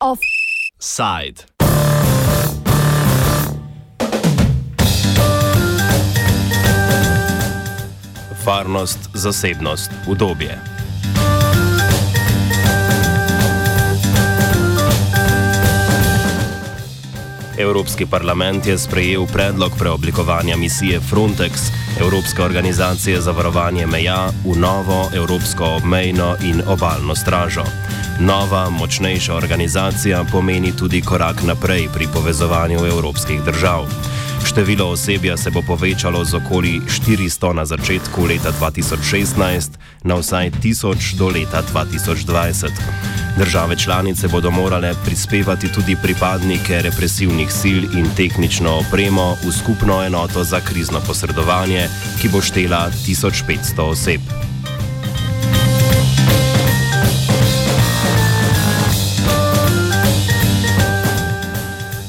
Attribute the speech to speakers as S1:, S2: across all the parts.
S1: Offside. Varnost, zasebnost, udobje. Evropski parlament je sprejel predlog preoblikovanja misije Frontex, Evropske organizacije za varovanje meja, v novo Evropsko obmejno in obaljno stražo. Nova, močnejša organizacija pomeni tudi korak naprej pri povezovanju evropskih držav. Število osebja se bo povečalo z okoli 400 na začetku leta 2016 na vsaj 1000 do leta 2020. Države članice bodo morale prispevati tudi pripadnike represivnih sil in tehnično opremo v skupno enoto za krizno posredovanje, ki bo štela 1500 oseb.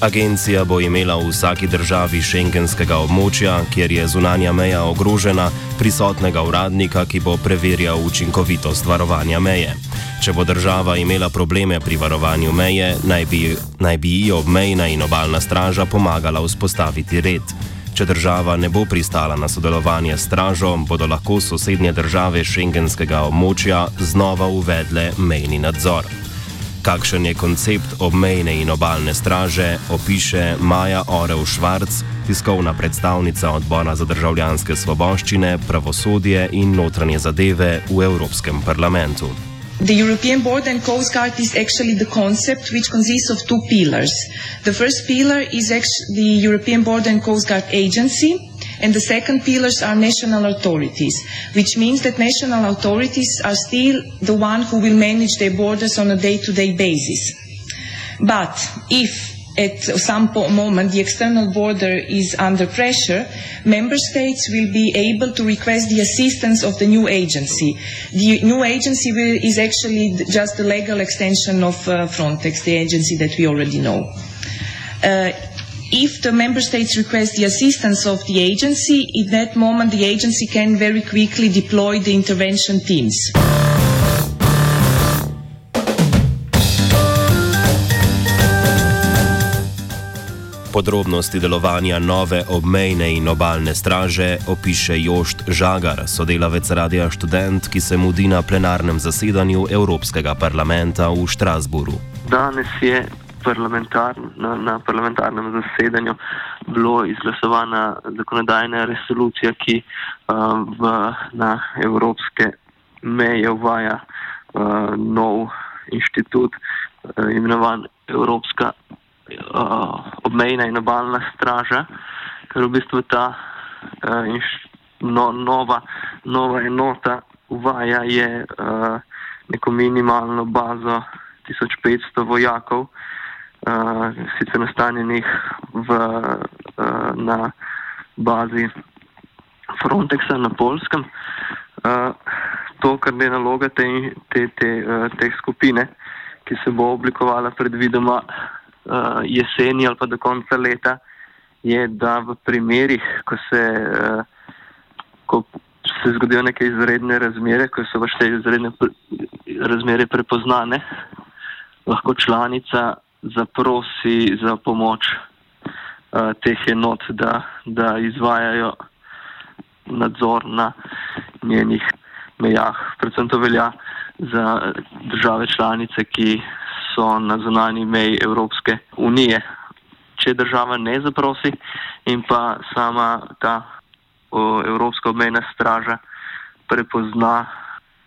S1: Agencija bo imela v vsaki državi šengenskega območja, kjer je zunanja meja ogrožena, prisotnega uradnika, ki bo preverjal učinkovitost varovanja meje. Če bo država imela probleme pri varovanju meje, naj bi, naj bi ji obmejna in obaljna straža pomagala vzpostaviti red. Če država ne bo pristala na sodelovanje s stražo, bodo lahko sosednje države šengenskega območja znova uvedle mejni nadzor. Kakšen je koncept obmejne in obaljne straže, opiše Maja Orel Švarc, tiskovna predstavnica odbora za državljanske svoboščine, pravosodje in notranje zadeve v Evropskem parlamentu.
S2: The European Border and Coast Guard is actually the concept which consists of two pillars. The first pillar is the European Border and Coast Guard Agency, and the second pillars are national authorities, which means that national authorities are still the one who will manage their borders on a day-to-day -day basis. But if at some moment the external border is under pressure, member states will be able to request the assistance of the new agency. The new agency will, is actually just the legal extension of uh, Frontex, the agency that we already know. Uh, if the member states request the assistance of the agency, in that moment the agency can very quickly deploy the intervention teams.
S1: Podrobnosti delovanja nove obmejne in obaljne straže opiše Jošt Žagar, sodelavec Radia Student, ki se mudi na plenarnem zasedanju Evropskega parlamenta v Štrasburu.
S3: Danes je parlamentar, na, na parlamentarnem zasedanju bilo izglasovana zakonodajna resolucija, ki uh, v, na evropske meje uvaja uh, nov inštitut, uh, imenovan Evropska uh, obmejna in obaljna straža, ker v bistvu ta uh, inš, no, nova, nova enota uvaja je uh, neko minimalno bazo 1500 vojakov, uh, sicer nastanjenih v, uh, na bazi Frontexa na Polskem. Uh, to, kar je naloga te, te, te, uh, te skupine, ki se bo oblikovala predvidoma uh, jeseni ali pa do konca leta, je, da v primerih, ko se, uh, ko se zgodijo neke izredne razmere, ko so vaše izredne razmere prepoznane, lahko članica zaprosi za pomoč uh, teh enot, da, da izvajajo nadzor na njenih mejah. Predvsem to velja za države članice, ki so na zunani meji Evropske unije. Če država ne zaprosi in pa sama ta o, Evropska obmejna straža prepozna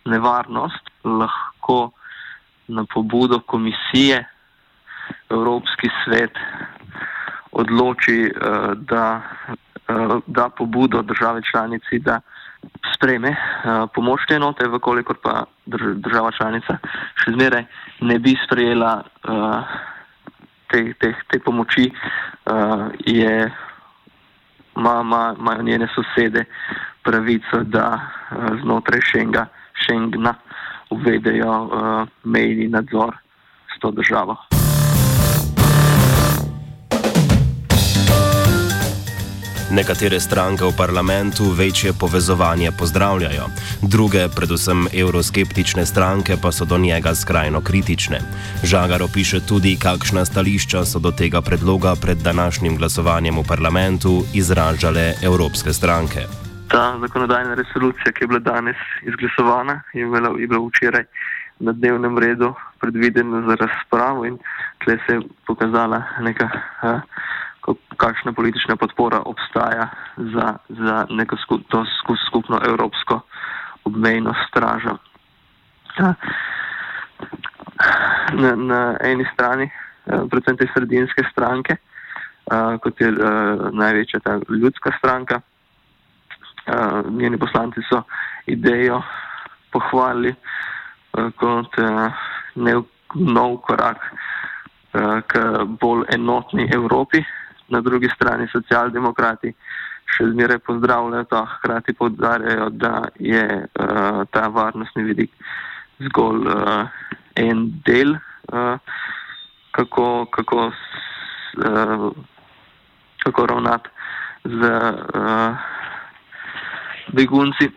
S3: nevarnost, lahko na pobudo komisije Evropski svet odloči, uh, da uh, da pobudo države članici, da spreme uh, pomoč te enote, vkolikor pa država članica še zmeraj ne bi sprejela te, te, te pomoči, je, imajo ma, ma njene sosede pravico, da znotraj Šenga, Šengna uvedejo uh, mejni nadzor s to državo.
S1: Nekatere stranke v parlamentu večje povezovanje pozdravljajo, druge, predvsem euroskeptične stranke, pa so do njega skrajno kritične. Žagar opiše tudi, kakšna stališča so do tega predloga pred današnjim glasovanjem v parlamentu izražale evropske stranke.
S3: Ta zakonodajna resolucija, ki je bila danes izglasovana, je bila, je bila včeraj na dnevnem redu predvidena za razpravo in tle se je pokazala neka. Uh, kakšna politična podpora obstaja za, za neko skup, to skupno evropsko obmejno stražo. Na, na eni strani, eh, predvsem te sredinske stranke, eh, kot je eh, največja ta ljudska stranka, njeni poslanci so idejo pohvalili kot nov korak k bolj enotni Evropi, na drugi strani socialdemokrati še zmeraj pozdravljajo to, hkrati povdarjajo, da je uh, ta varnostni vidik zgolj uh, en del, uh, kako, kako, uh, kako ravnati z uh, begunci.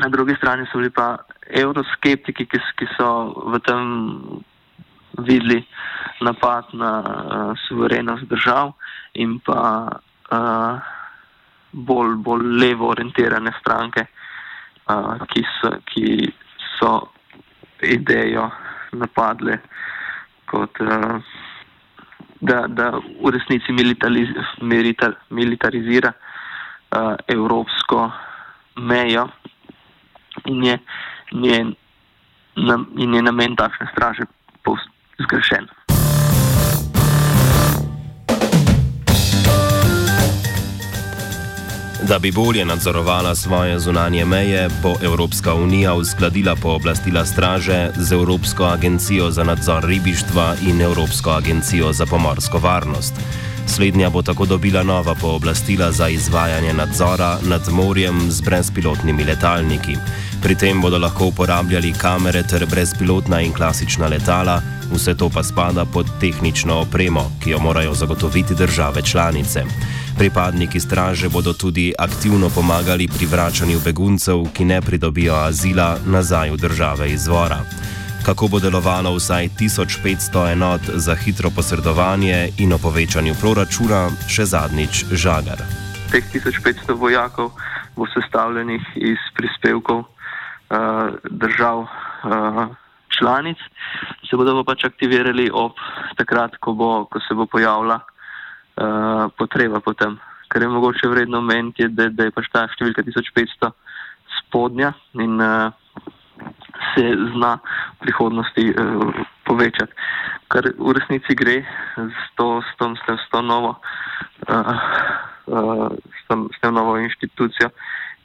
S3: Na drugi strani so bili pa euroskeptiki, ki, ki so v tem videli napad na uh, suverenost držav in pa uh, bolj, bolj levo orientirane stranke, uh, ki, so, ki so idejo napadle kot uh, da, da v resnici militariz, militar, militarizira uh, evropsko mejo in je njen, nam, in je namen takšne straže zgrešen.
S1: Da bi bolje nadzorovala svoje zunanje meje, bo Evropska unija uskladila pooblastila straže z Evropsko agencijo za nadzor ribištva in Evropsko agencijo za pomorsko varnost. Slednja bo tako dobila nova pooblastila za izvajanje nadzora nad morjem z brezpilotnimi letalniki. Pri tem bodo lahko uporabljali kamere ter brezpilotna in klasična letala, vse to pa spada pod tehnično opremo, ki jo morajo zagotoviti države članice. Pripadniki straže bodo tudi aktivno pomagali pri vračanju beguncev, ki ne pridobijo azila, nazaj v države izvora kako bo delovalo vsaj 1500 enot za hitro posredovanje in o povečanju proračuna, še zadnjič žagar.
S3: Teh 1500 vojakov bo sestavljenih iz prispevkov uh, držav uh, članic, se bodo pa pač aktivirali ob takrat, ko, bo, ko se bo pojavila uh, potreba potem. Kar je mogoče vredno omeniti, da, da je pač ta številka 1500 spodnja in uh, se zna v prihodnosti uh, povečati. Kar v resnici gre s to, s tom, s tem, s to novo, uh, uh, s, tem, s tem novo inštitucijo,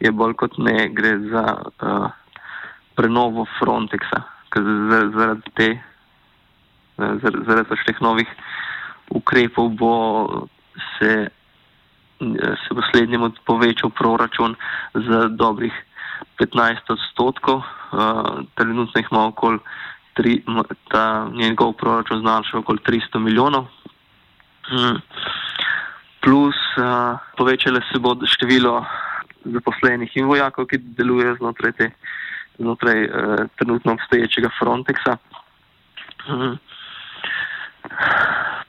S3: je bolj kot ne gre za uh, prenovo Frontexa, ker zaradi te, zaradi, zaradi pač teh novih ukrepov bo se, se bo slednjemu povečal proračun za dobrih 15 odstotkov, uh, trenutno jih ima okoli, tri, ta njegov proračun znaša okoli 300 milijonov. Hmm. Plus uh, povečale se bo število zaposlenih in vojakov, ki delujejo znotraj, te, znotraj uh, trenutno obstoječega Frontexa. Hmm.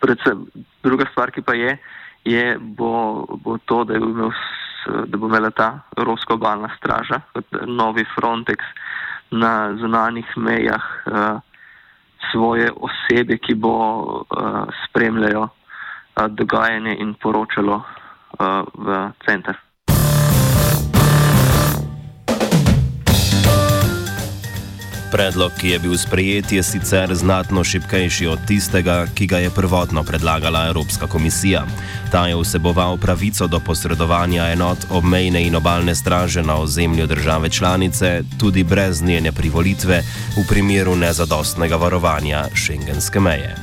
S3: Predvsem, druga stvar, ki pa je, je bo, bo to, da je imel da bo imela ta Evropska obalna straža novi Frontex na zunanjih mejah uh, svoje osebe, ki bo uh, spremljalo uh, dogajanje in poročalo uh, v center.
S1: Predlog, ki je bil sprejet, je sicer znatno šipkejši od tistega, ki ga je prvotno predlagala Evropska komisija. Ta je vseboval pravico do posredovanja enot obmejne in obalne straže na ozemlju države članice, tudi brez njene privolitve, v primeru nezadostnega varovanja šengenske meje.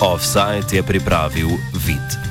S1: Offside je pripravil vid.